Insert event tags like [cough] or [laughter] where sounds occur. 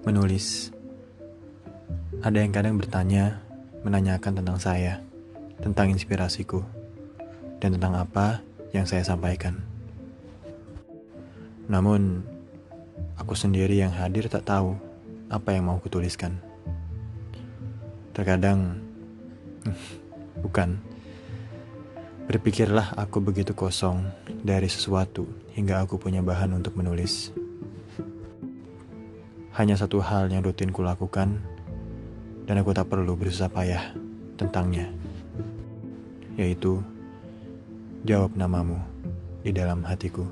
Menulis. Ada yang kadang bertanya, menanyakan tentang saya, tentang inspirasiku, dan tentang apa yang saya sampaikan. Namun, aku sendiri yang hadir tak tahu apa yang mau kutuliskan. Terkadang, [laughs] bukan. Berpikirlah aku begitu kosong dari sesuatu hingga aku punya bahan untuk menulis. Hanya satu hal yang rutin kulakukan dan aku tak perlu bersusah payah tentangnya, yaitu jawab namamu di dalam hatiku.